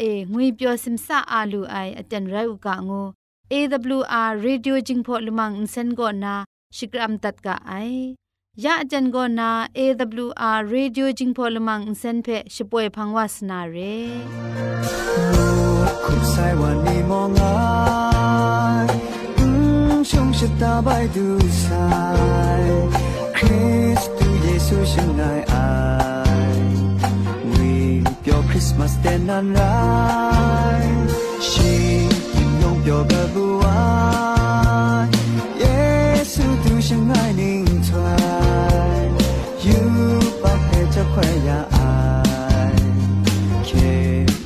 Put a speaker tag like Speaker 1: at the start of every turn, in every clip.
Speaker 1: เองวยเปียวซิมซาอาลูไออาจารย์ไรอุกะงู AWR Radio จิงพอลมังอินเซนโกนาชิกรัมตัดกะไอยะอาจารย์โกนา AWR Radio จิงพอลมังอินเซนเพช่วยพังวาสนาเรคุมไซวันนี้มองไงชงชะตาไปดูไซคริสต์เยซูช่างไง Christmas den an rai Shi yong pyo ga buai Yesu tu shang ai ning twai You pa he cha khwai ya ai Ke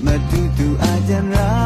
Speaker 1: ma du du a jan rai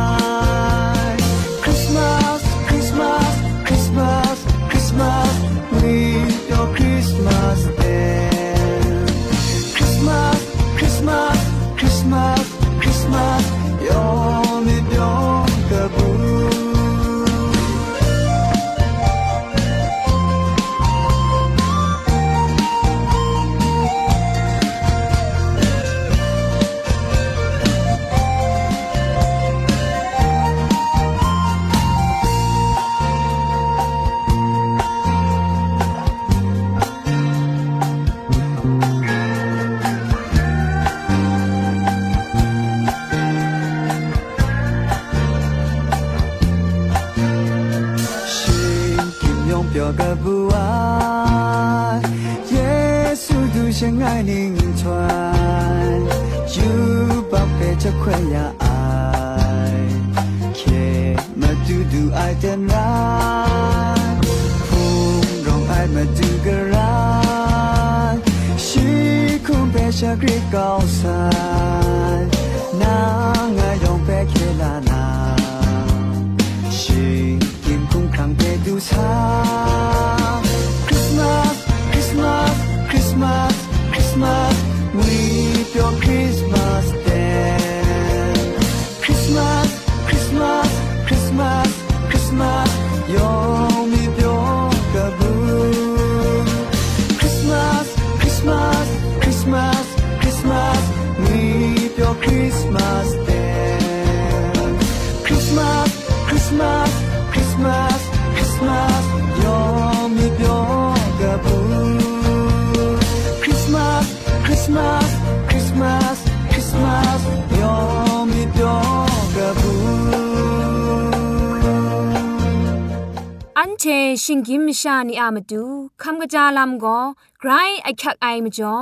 Speaker 2: ชานีอามาดูคำกระจาลำก็ไกรไอคักไอมาจ่อ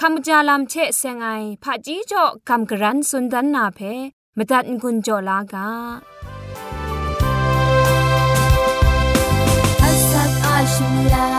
Speaker 2: คำกระจาลำเชะเซงไอผาจีจ่อคำกระรันสุนดันนาเพมตัดกุญจ่อลากาอัสักอาชิลา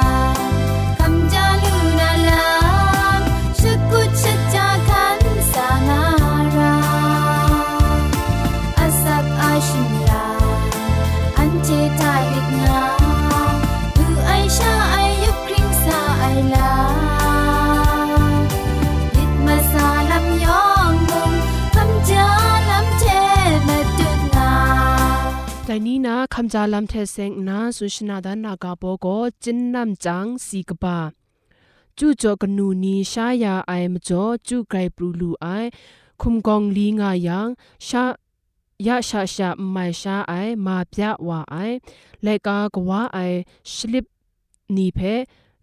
Speaker 3: คำจาลำเทเซงนาสุชนาดานากาโปโกจินนำจังสีกบาจูจ่อกนูนีชายาไอมจ่อจูไกรปรูลูไอคุมกองลีงายังชายะชาชาไม่ชาไอมาพยาวาไอเลกากว่าไอสลิปนีเพ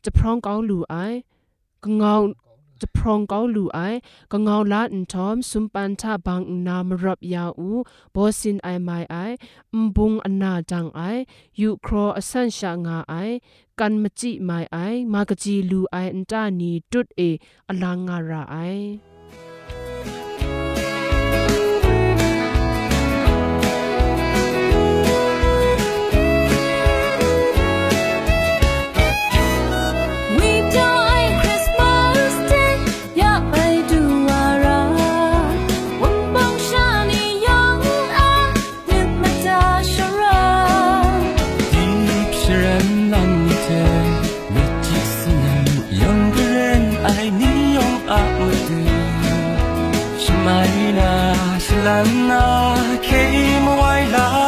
Speaker 3: จะพร้องเกาลูไอกงาว จะพรองเกาลูไอก็เงาลาอินทอมสุมปันทาบางนามรับยาอูบอสินไอไมไอมบุงอนาจังไอยูครออสันชางาไอกันมจิไมไอมากจีลูไออันตานีตุดเออลางาราไอ
Speaker 4: اسمعينا أهلنا كي مويلنا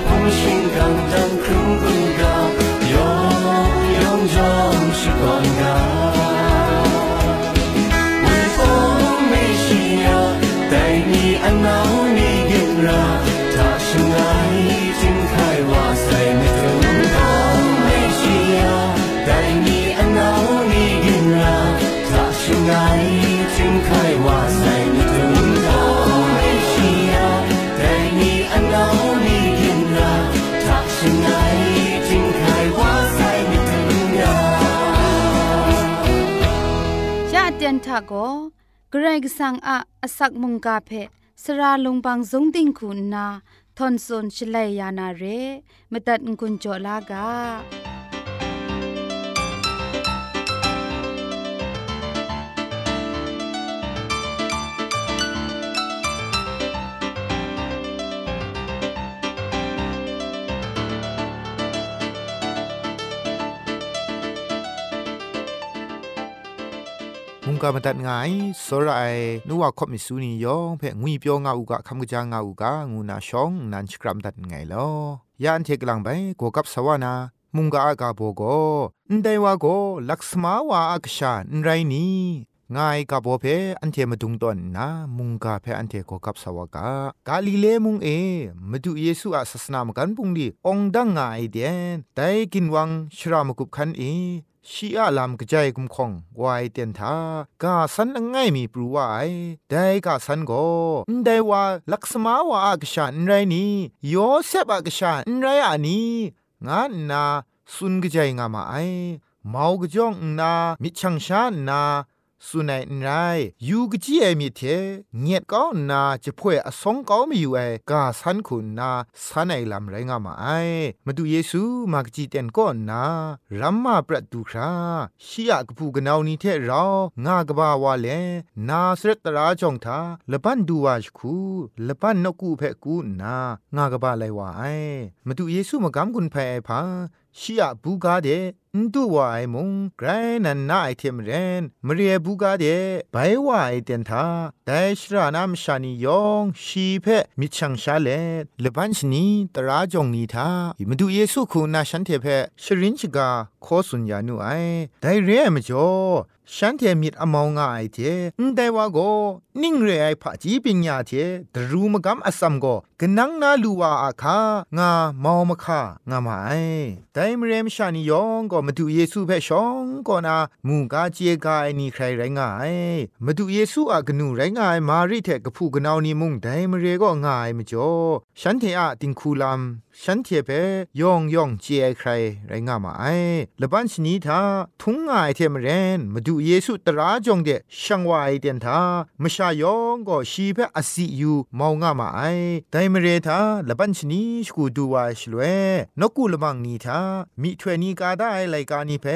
Speaker 4: 不心刚正苦不高，永永终是广告。
Speaker 1: นทะโกเกรกสังอะอสักมุงกาเพสระลงบางสงติงคุณนาทอนซนชลัยยานาเรมตัดกุญจลากา
Speaker 5: กามาตัดงายสรายนัวคบมิสูนียองเพ่งุยเปียวงาอุกะคำกะจางาอุกะงูนาชองนันชกรัมตัดไงลอยานเทกลังไปกกับสวานามุงกาอากาโบโกนไดวาโกลักษมาวาอักชานไรนี้ง่ายกับโบเพอันเทมาดุงตอนนะมุงกาเพอันเทโกกับสวากากาลิเลมุงเอมาดูเยซูอาศาสนามกันปุงดีองดังง่ายเดียนแต่กินวังชรามกุบคันเอ ชีอาลามกระจายกุมคงวายเตียนทากาสันง่ายมีปรูวายได้กาสันโกได้ว่าลักษมาวาอากชานไรนี้โยเซบอากชานไรอันนี้งานนาสุนกระจายงามาไอเมากระจ่องนามิชังชานนา สุนัยนายยูกจีเอมีเทเงียดก้าวนาจะพ่วยอสงก้าม่อยู่ไอกาสันคุณนาสันไอลำไรงามาไอมาดูเยซูมากจีเต็นก้อนนารัมมาประตูคราชียกพูกนาวนี้เทเรา งากบาวาเลนาสรตราจงทาละปันดูวาชคูละปันนกูเพกูนางากบาไลวาไอมาดูเยซูมากำกุนเพอพาชียบูกาเด นดูวาไอมุงไกรนันนาไอเทมเรนมเรียบูกาเดไปว่าไอเดนทาแต่ชรานามชานิยองชีเพมิชังชาเลเลบันชนีตราจงนีทามาดูเยซูคูนาฉันเทเพชรินชกาโคสุญญานุไอแต่เรียมจ่อฉันเทมิดอมองง่ายเทนแต่ว่าโกนิ่งเรไอผาจีปิญญาเทดรูมกำอสัมโกกนังนาลูวาอาคางามาวมคางามาไอแต่มเรมชานิยองก็มาดูเยซูเพ่ชองก็นามูกาเจกาไอนี่ใครไรงายมาดูเยซูอากนูไรงายมาริเทกผู้กนาวนี่มุงแต่มเรก็ง่ายมจ่อฉันเทอะติงคูลัมฉันเทเปยองยองเจไอใครไรงามาไอละบันชนีทาทุงง่ายเทมเรนมาดูเยซูตราจงเดช่างวายเดนทามชายองก็ชีเพอสิยูมาวงามาไอไดมเรทาละบัญชนีสกูดูวาชลเวนกูละบังนีทามิถวยนีกาได้ไลกานีเพ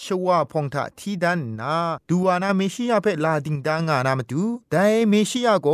Speaker 5: ชวาพงทะทีดันนาดูวานาเมชิยาเพลาดิงดางานามตูไดเมชิยาโก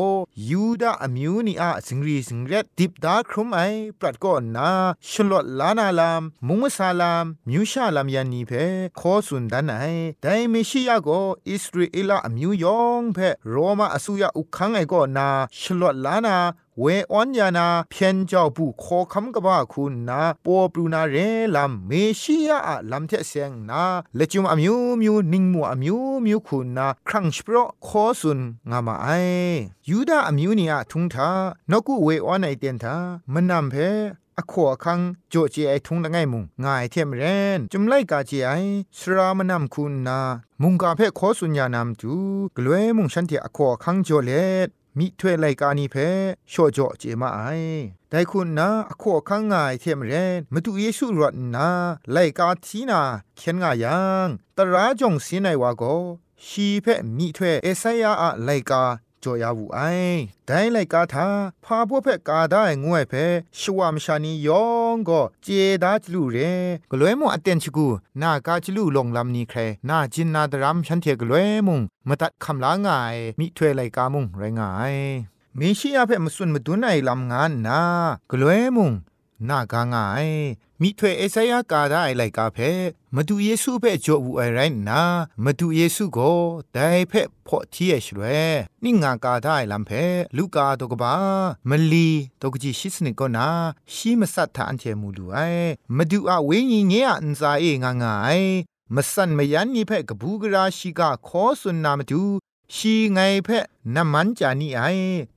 Speaker 5: ยูดาอมิวนีอาสิงรีสิงเรดดิบดาครุมไอปรัดก่อนนาชลอดลานาลามมุงซาลามมิวชาลามยันนีเพขอสุนดันไอไดเมชิยาโกอิสราเอลอมิวยองเพโรมาอสุยาอุคังไอก็นาฉลวดลานา เวออนยานาเพียนเจ้าผู้ขอคำกบ้าคุณนาปอปรูนาเรลัมเมชิยาลัมเทเซงนาเลจุมอมิวมิวนิงมัวอมิวมิวคุณนาครั้งสปรขอสุนงามาไอยูดาอมิวเนียทุงทานกูเวออนไอเตียนทามนนำเพอขวคังโจเจไอทุงละไงมุงง่ายเทมเรนจุมไลกาเจไอสรามนำคุณนา มุงกาเพขอสุญญานำจูกลวยมุงฉันเทอขวคังโจเล มิถวยไลกานีเพโชโจเจมาไอแต่คุณนะอข้างง่ายเทมเรนมาดูเยซูรอดนาไลกาทีนาเขียนง่ายยังตราจงสินไอวาโกชีเพมิถวยเอไซยาอะไลกา จ่อยาวูไอแต่ไลกาทาพาพวกเพกาได้งวยเพชวามชานียองก็เจดาจลูเรกล้วยมงอเตนชกูนากาจลูลงลำนี้ใครนาจินนาดรัมฉันเทกล้วยมุงมาตัดคำลางายมิถวยไลกามุงไรงายมีชีอาเพมสุนมาดูนไอลำงานนากล้วยมุง นากางายมิถวยเอสยากาได้ไลกาเพมาดูเยซูเพ่จวูไอไรนามาดูเยซูโกได้เพ่พอที่เอชเวนี่งากาได้ลำเพลูกาตกบามลีตกจิชิสนิกนาชีมสัตถานเทมูลูไอมาดูอาเวงีเงียอันซาเองางายมสันมยันนี่เพ่กบูกราชิกาขอสุนนามาดู ชีไงเพะน้ำมันจานี่ไอ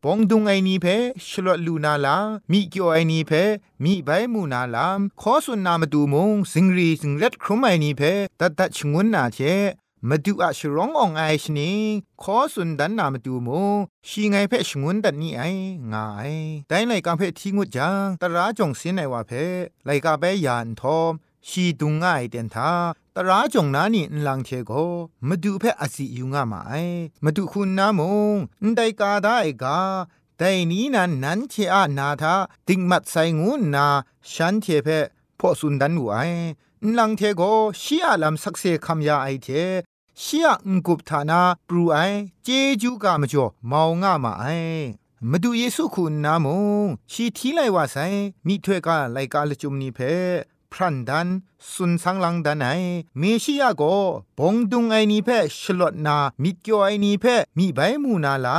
Speaker 5: ปองดุงไอนี่เพชลลูนาลามีเกียวไอนี่เพมีใบมูนาลามขอสุนนามาดูมงสิงรีสิงเล็ดครุมไอนี่เพตัดตัดชงวนนาเชมาดูอะชร้ององไอชนิขอสุนดันนามาดูมงชีไงเพะชงวนดันนี่ไองายแต่ในกาเพทิงุจังตราจงสินไอว่าเพะไลกาเปยานทอมชีดุงง่ายเดนทา ตราจงนานี่นลังเทโกมาดูเพ่อสิยุงามาไอมาดูคุณนามงนไดกาได้กาแต่นี้นั้นนั้นเชอานาทาติงมัดใสงูนาฉันเทเพพอสุนดันหวไอนลังเทโกชีอาลำสักเซคำยาไอเทชียงกุบฐานาปรูไอเจจูกามจ่อมาวงามาไอมาดูเยซูคุณนามงชีทีไลว่าไซมีถ้วยกาไลกาลจุมนีเพ พรันดันสุนสังลังดันไอเมชิยาโกบงดุงไอนีเพชลดนามิเกียวไอนีเพมีใบมูนาลา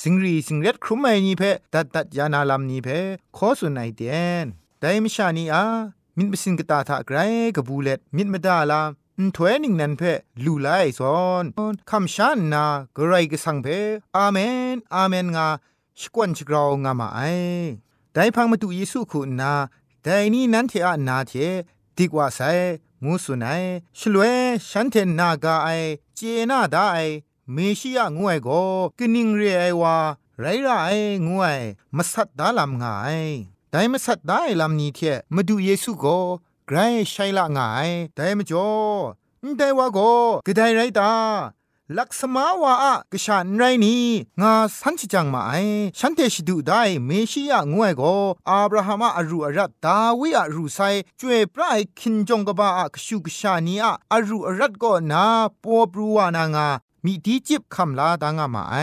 Speaker 5: สิงรีสิงเร็ดครุมไอนีเพตัดตัดยานาลามนีเพขอสุนไอเดียนไดมชานีอามินบสินกตาทาไกรกบูเลตมิดมดาลาถวยนิงนันเพลูไลซอนคำชานนากรไรกสังเพอาเมนอาเมนงาสกวนชกราวงามาไอได้พังมาตุเยซูคุณนา แต่นี้นั้นเทอะนาเทดีกว่าไซงูสุนัยชลวยฉันเทนากาไอเจนาดาไอเมชิยะงวยโกกนิงเรไอวาไรไรไองวยมาสัตดาลำงายแต่มาสัตได้ลำนี้เทมาดูเยซูโกไกรใช่ละงายแต่มาจ่อแต่ว่าโกกระได้ไรตา ลักษมาวาอะกษันไรนี้งาสันชิจังมาไอฉันเตชิดูได้เมชิยะงวยโกอาบราฮัมอรูอารัตดาวิอารูไซจวยปรายคินจงกบาอะกชูกชานีอะอารูอารัตก็นาปัวปรูวานางา มีดีจิบคำลาดางามาไอ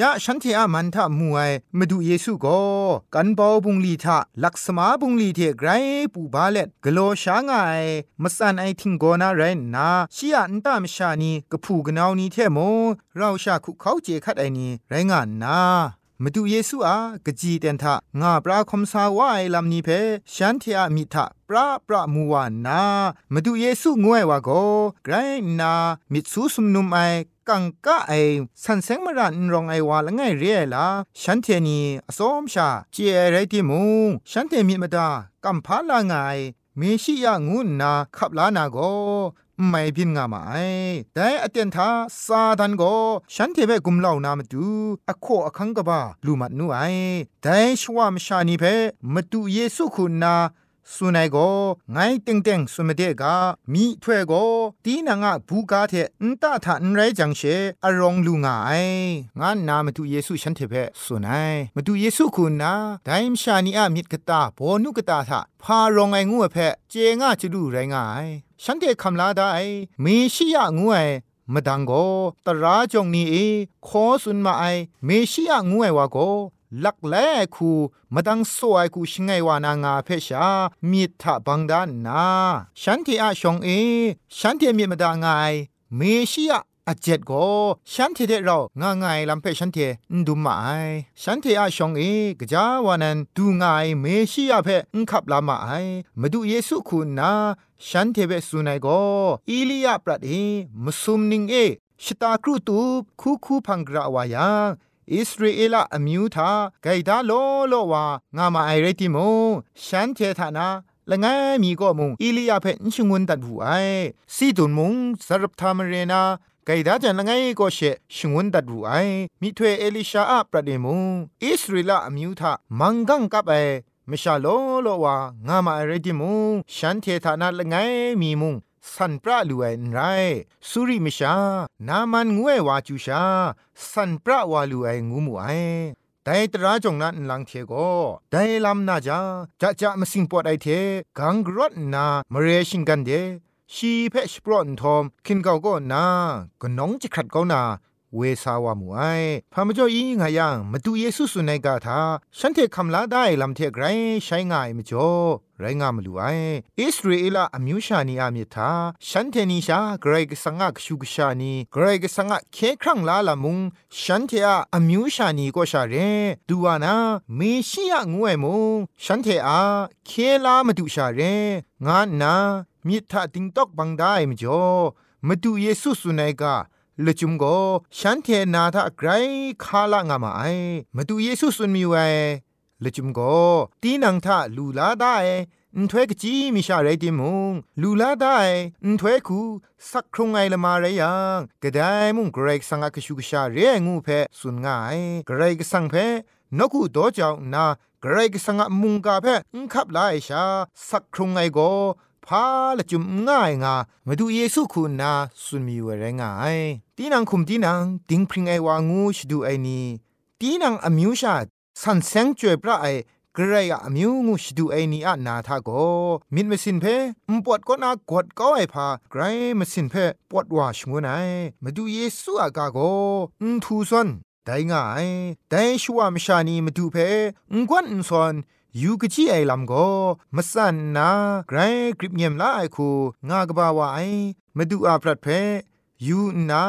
Speaker 5: ยะฉันเทอามันทะมวยมาดูเยซูก็กันบอบุงลีทะลักษมาบุงลีเทไกรปูบาเล็ดกโลชางไงมาสันไอทิงโกนาไรนนาชียอันตามชานีกะผูกนาวนีเทโมเราชาคุเขาเจคัดไอนีไรงานนา มาดูเยซูอากะจีเตนทะงาปราคมสาวายลำนี้เพฉันเทอามิทะปราปรามูวานนามาดูเยซูงวยวาโกไกรนามิดซูสุมนุมไอกังกะไอสันเซงมรันรองไอวาละไงเรียละฉันเทนีอสมชาเจไรติมุงฉันเทมิมดากัมพาลาไงเมชิยางุนนาขับลานาโก ไม่พินงามาไอแต่อเตียนทาซาดันโกฉันเทเบกุมเล่านามาดูอโคอคังกบาลูมัดนูไอแต่ชวามชานีเพมาดูเยซูคุณนาสุนัยโกไงเต็งเต็งสุมเดกามีถ้วยโกตีนางะบูกาเทนตาทานไรจังเชอรองลุงไองานนามาดูเยซูฉันเทเพสุนัยมาดูเยซูคุณนาไดมชานีอามิดกตาโบนุกตาทะพารองไองูเพเจงะจะดูไรงาย ฉันเดคำลาได้มีชิยะงูไอมดังโกตราจงนี้เอขอสุนมาไอเมชิยะงูไอวาโกลักแลคูมดังสวยคูชงไงวานางาเพชามีทะบังดานนา ฉันที่อาชงเอ ฉันที่มีมดางไงเมชิยะ อาเจ็ดก็ฉันเทเดเราง่ายง่ายลำเพฉันเทนดูมาไอฉันเทอาชองเอกะจาวานันดูง่ายเมชิยาเพนขับลามาไอมาดูเยซูคุณนาฉันเทเบสุนัยก็อีลียาปรัดเอมสุมนิงเอชตากรุตูคูคูพังกราวายังอิสราเอลอมิวทาไกดาโลโลวางามาไอเรติโมฉันเทธานาละไงมีก็มุงอิลียาเพนชงวนตัดหูไอซีตุนมุงสรับทามเรนา ไกดาจันละไงก็เชชงวนตัดหูไอมิถวยเอลิชาอะประเดมุอิสราเอลอมิวทามังกังกับไอมชาโลโลวางามาไอเรติมุฉันเทธานาละไงมีมุงสันปราลูไอนไรสุริมชา นามันงวยวาจูชา สันปราวาลูไองูมูไอแต่ตราจงนั้นหลังเทโกแต่ลำนาจาจะจะมาสิงปอดไอเทกังกรดนามเรชิงกันเด ชีเพชปรอนทอมคินเกาก็นาก็น้องจะขัดเกานาเวสาวามูไอพามจ่อยิงหายังมาดูเยซูสุนัยกาทาฉันเทคำลาได้ลำเทไกรใช้ง่ายมจ่อไรงามลูไออิสราเอลอมิวชานีอามิทาฉันเทนิชาเกรกสังกชูกชานีเกรกสังกเคครั้งลาละมุงฉันเทอาอมิวชานีก็ชาเรดูวานาเมชิยงวยมุงฉันเทอาเคลามาดูชาเรงานนา มิทาติงตอกบังได้มจ่อมาดูเยซูสุนัยกาลจุมโกฉันเทนาทะไกรคาละงามาไอมาดูเยซูสุนมีไวลจุมโกตีนังทะลูลาได้อันถวยกจีมิชาไรติมุงลูลาได้อันถวยคูสักครงไงละมาไรยังกระไดมุงเกรกสังกชูกชาเรงูเพสุนง่ายเกรกสังเพนกูโตเจ้านาเกรกสังกมุงกาเพอุคับลายชาสักครงไงโก พาละจุมง่ายงามาดูเยซูคุณนาสุนมีวะไรงายตีนังคุมตีนังติงพริงไอวางูชดูไอนีตีนังอมิวชาสันเซงจวยพระไอกระไรอะมิวงูชดูไอนีอะนาทาโกมิดมสินเพอมปวดก็นากดก็ไอพาไกรมสินเพปวดว่าชงวนไอมาดูเยซูอากาโกอุทูซอนได้ง่ายแต่ชัวมชานีมาดูเพงกวนอุซอน ยูกะจีไอลำก็มสันนาไกรกริบเงียมลาไอคูงากบาวาไอมาดูอาพรัดเพยูนา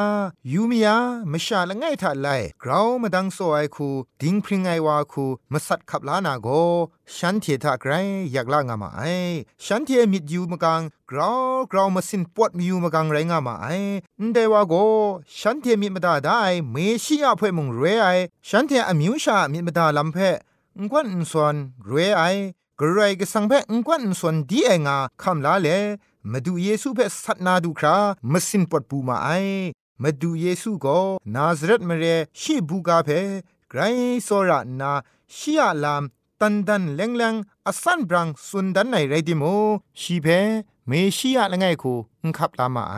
Speaker 5: ยูมียามชาละไงทัดไลกราวมาดังโซไอคูดิงพริงไอวาคูมาสัดขับลานาโกฉันเททาไกรอยากลางามาไอฉันเทมิดยูมกังกราวกราวมาสินปวดมิวมกังไรงามาไอเดวาโกฉันเทมิดมาดาได้เมชิยาเพ่มงเรไอฉันเทอมิวชามิดมาดาลำเพ งวนส่วนรวยไอกระไรก็สังเพงวนส่วนดีเองาคำลาเลมาดูเยซูเพสัตนาดูครามาสินปดปูมาไอมาดูเยซูก็นาซเรตมาเรชีบูกาเพไกรโซระนาชียลามตันดันเลงเลงอสันบรังสุนดันในไรดิโมชีเพเมชียละไงคูอุคับตามาไอ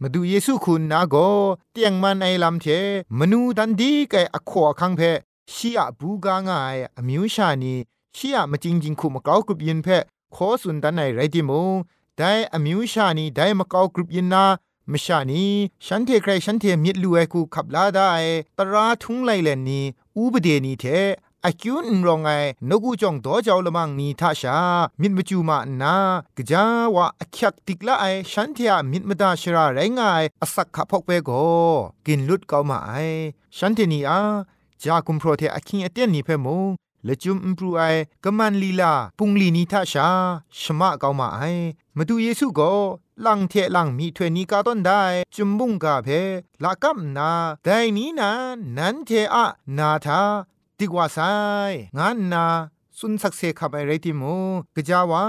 Speaker 5: มาดูเยซูคุณนาโกเตียงมันไอลำเทมนูดันดีแกอขอคังเพ ชียบูกางายอมิวชานีชียมาจริงจริงคุมกาวกรุบยินเพขอสุนดันในไรดิโมได้อมิวชานีได้มาเกากรุบยินนามชานีฉันเทใครฉันเทมิดลูไอคูขับลาได้ตราทุงไลเลนนีอูบเดนีเทอากิวนรองไงนกูจองดอเจ้าละมังนีทาชา มิดมจูมาอนากะจาวะอคักติกละไอฉันเทียมิดมดาชราไรงายอสักขะพกเปโกกินลุดเกามาไอฉันเทนีอา จากุมโปรเทอคิงเอเตนนีเพมงละจุมอิมพรูไอกะมันลีลาปุงลีนีทาชาชมะเกามาไอมาดูเยซูโกลังเทลังมีถวยนีกาต้นได้จุมบุงกาเพละกัมนาแต่นี้นานันเทอะนาทาติกว่าไซงานนาสุนสักเซขับไอไรติมูกะจาวา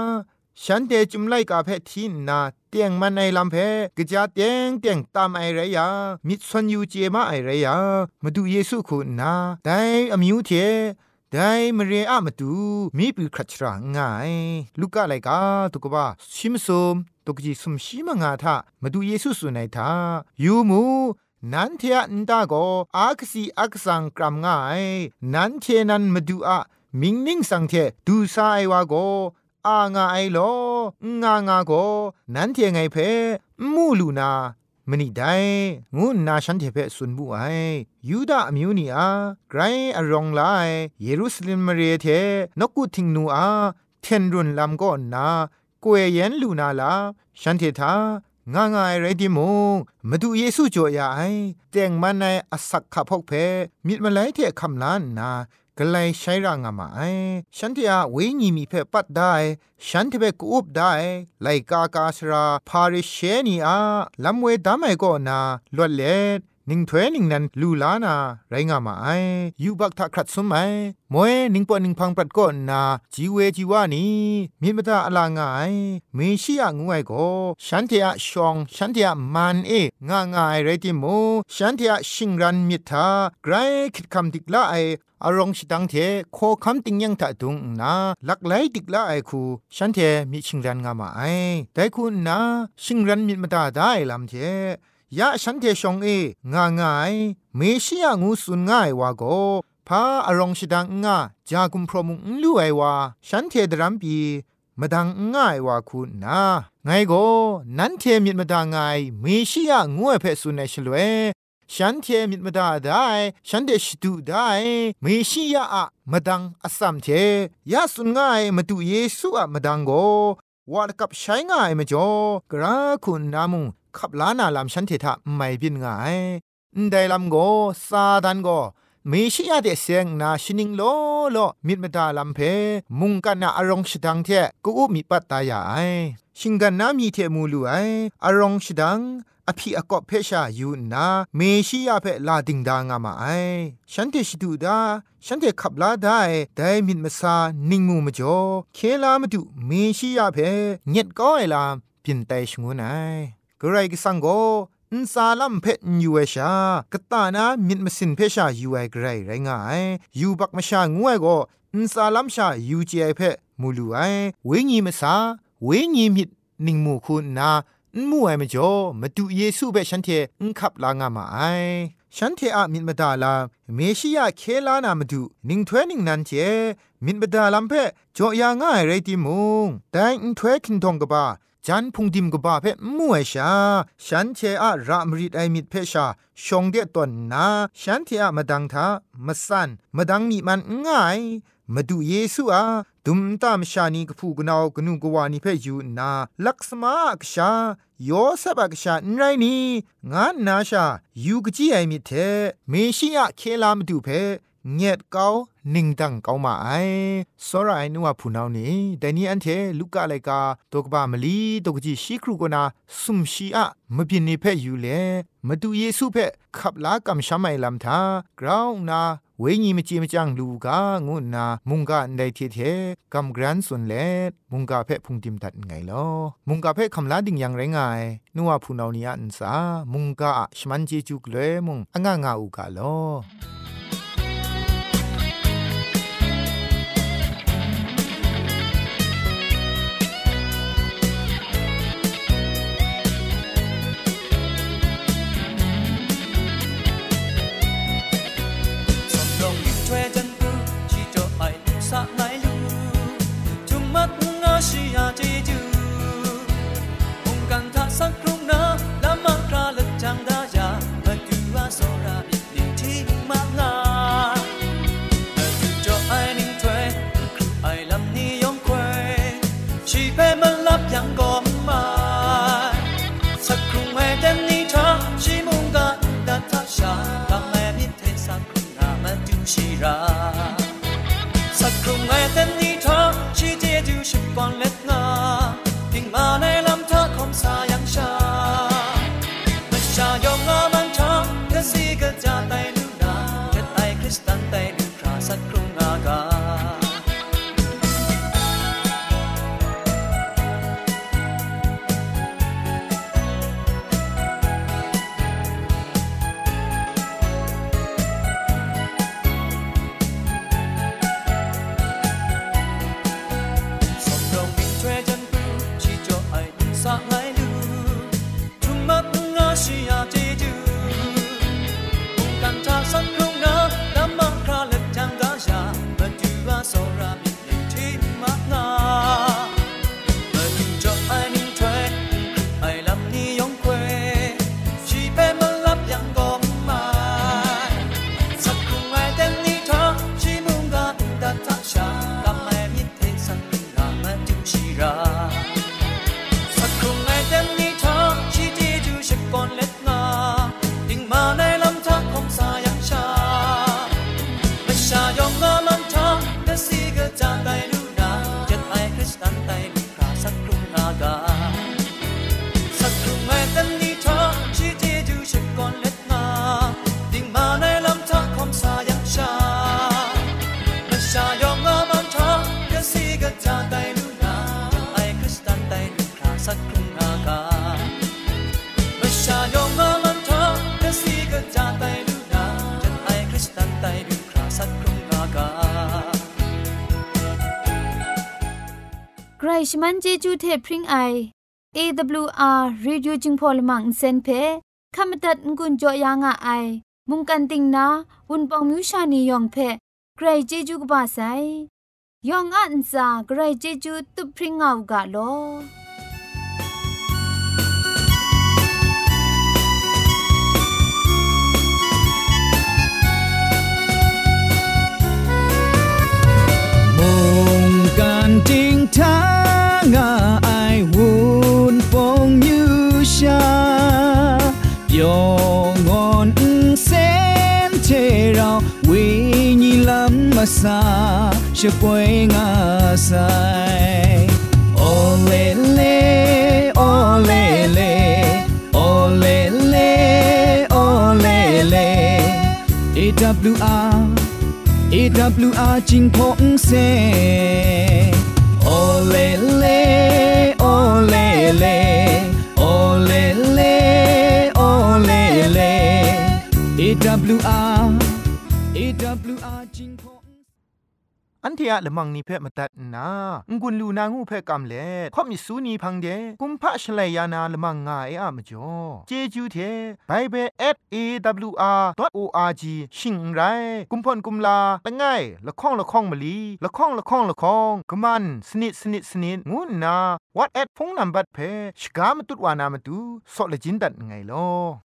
Speaker 5: ฉันเตจุมไลกาเพทีนา ตียงมันในลำเพกะจาเตียงเตียงตามไอไรยามิสวนยูเจมาไอไรยามาดูเยซูคุณนาแต่อมิวเทได้มเรียอะมาดูมีปีครัชรางายลูกอะไรกาตุกบะชิมซมตุกจีสมชิมงาทามาดูเยซูสุนัยทายูมูนันเทียนตาโกอากสีอักสังกรัมง่าย นันเทนันมาดูอะมิงนิ่งสังเทดูซาไอวาโก อางาไอโลงางาโกนันเทไงเพมูลูนามนี่ได้งูนาฉันเทเพสุนบุไอยูดาอมิวนีอาไกรอรองไลเยรูซาเล็มมเรเทนกุทิงนูอาเทนรุนลำก็นากวยเย็นลูนาลาฉันเทธางางายไรดิมงมาดูเยซูจ่อยาไอแต่งมันในอสักขะพกเพมิดมาไลเทคำลานนา กลายใช้ร่างมาไอฉันที่อาเวญีมีเพปัดได้ ฉันที่เปกูบได้ไลกากาสรา พาริเชนีอาลำเวดามไอก็นาลวดเล็ด นิงถ้วยนิงนันลูลานาไรงามาไอยูบักทักครัดสมัยมวยนิงปอนิงพังปรัดก็นาจีเวจีวานีมีมตาอลางายเมชิอะงวยก็ฉันเทียชองฉันเทียมันเองางายไรติโมฉันเทียชิงรันมิทาไกรคิดคำติกละไออารองชิดังเทโคคำติงยังตะดุงนาลักไลติกละไอคูฉันเทมีชิงรันงามาไอแต่คุณนาชิงรันมิมตาได้ลำเท ยะฉันเทชงเองางายเมชิยงูสุนง่ายวาโกพาอารองชดังงาจากุมพรมุงลู่ไอวาฉันเทดรัมปีมาดังง่ายวาคุณนาไงโกนั้นเทมิดมดางายเมชิยงูเพสุนในชลเวฉันเทมิดมดาได้ ฉันเดชดูได้เมชิยาอะมาดังอสัมเทยาสุนง่ายมาดูเยซูอะมาดังโกวาดกับใช้ง่ายมาจ่อกระคุณนามุง ขับล้านาลำฉันเถทะไม่บินง่ายได้ลำโกซาดันโกมีชิยาเดเซงนาชินิงโลโลมิดมดาลำเพ มุงกันนาอารองชดังเทกูอุมีปัตตายาไอชิงกันนามีเทมูลูไออารองชดังอภิอกอบเพชาอยู่นาเมชิยาเพลาดิงดางามาไอฉันเทชิดูดาฉันเทขับลาได้ได้มิดมาซานิงมูมจ่อเคลามาดูเมชิยาเพเงียดก้อยลามปินไตชงูไนกระไรกิสังโกอินซาลัมเพนยูเอชากตานามิดมสินเพชายูไอไกรไรงายยูบักมชางวยโกอินซาลัมชายูจีไอเพมูลูไอเวงีมสาเวงีมิดนิงมูคุณนามู่ไอมจ่อมาดูเยซูเบฉันเทอุขับลางามาไอฉันเทอะมิดมาดาลาเมชิยาเคลานามาดูนิงถ้วยนิงนันเจมิดมาดาลัมเพจ่อยางง่ายไรติมุงแต่อินถ้วยคินทองกบ้า จันพุงดิมกบ้าเพมู่ไอชา ฉันเทอะรามริดไอมิดเพชา ชงเดตอนนา ฉันเทอะมาดังทามาสันมาดังมีมันง่าย มาดูเยซูอาดุมตามชานีกพูกนาวกนูกวานิเพยูนา ลักษมากชาโยเซบักชาไรนี่งานนาชา ยูกจีไอมิเทเมชิยะเคลามดูเพ เงียดเกานิงดังเกามาไอสรายนัวผู้นานี่แต่นี้อันเทลูกอะไรกาตกบามลีตกจีชีครูกนาสุมชีอะมบินนิเพอยู่เลมาดูเยซูเพขับลากำช้ำไมลำทากราวนาเวงีมจีมจังลูกางุนามุงกาในเทเทกำกรันสุนเลมุงกาเพพุงติมตัดไงลอมุงกาเพคำลาดิ่งยังไรงายนัวผู้นานี่อันสามุงกาชมันเจจุกเลยมุงอ่างงาอุกาลอ
Speaker 6: 西北风呼啦过
Speaker 2: ใครชมันเจจูเทพริงไอ AWR Radio จึงพอลมังเซนเพขามตัดงุนจอยางอ้ายมุงกันติงนาวุนปองมิวชานียองเพใครเจจูกบาไซยองอันซาใครเจจูตุพริงเอากาโล
Speaker 7: อ kan ting ta nga ai hun phong như sha yo ngon sen che rao we ni lam ma sa she poi nga sai o le le o le le o le le o le le AWR AWR จิงพงเซโอเลเลโอเลเลโอเลเลโอเลเล AWR AWR
Speaker 5: ทียละมังนิเพ่มาตัดนางุนลูนางูเพ่กำเล่ข่อมิสูนีพังเดกุมพะชเลยานาละมังงาเออะมจ่อเจจูเทไบเบิล @awr.org ชิงไรกุมพ่นกุมลาละไงละข้องละข้องมะลีละข้องละข้องละข้องกะมันสนิดสนิดสนิดงูนา what at พงนัมบัดเพชกามตุดวานามตุซอเลจินดัดไงลอ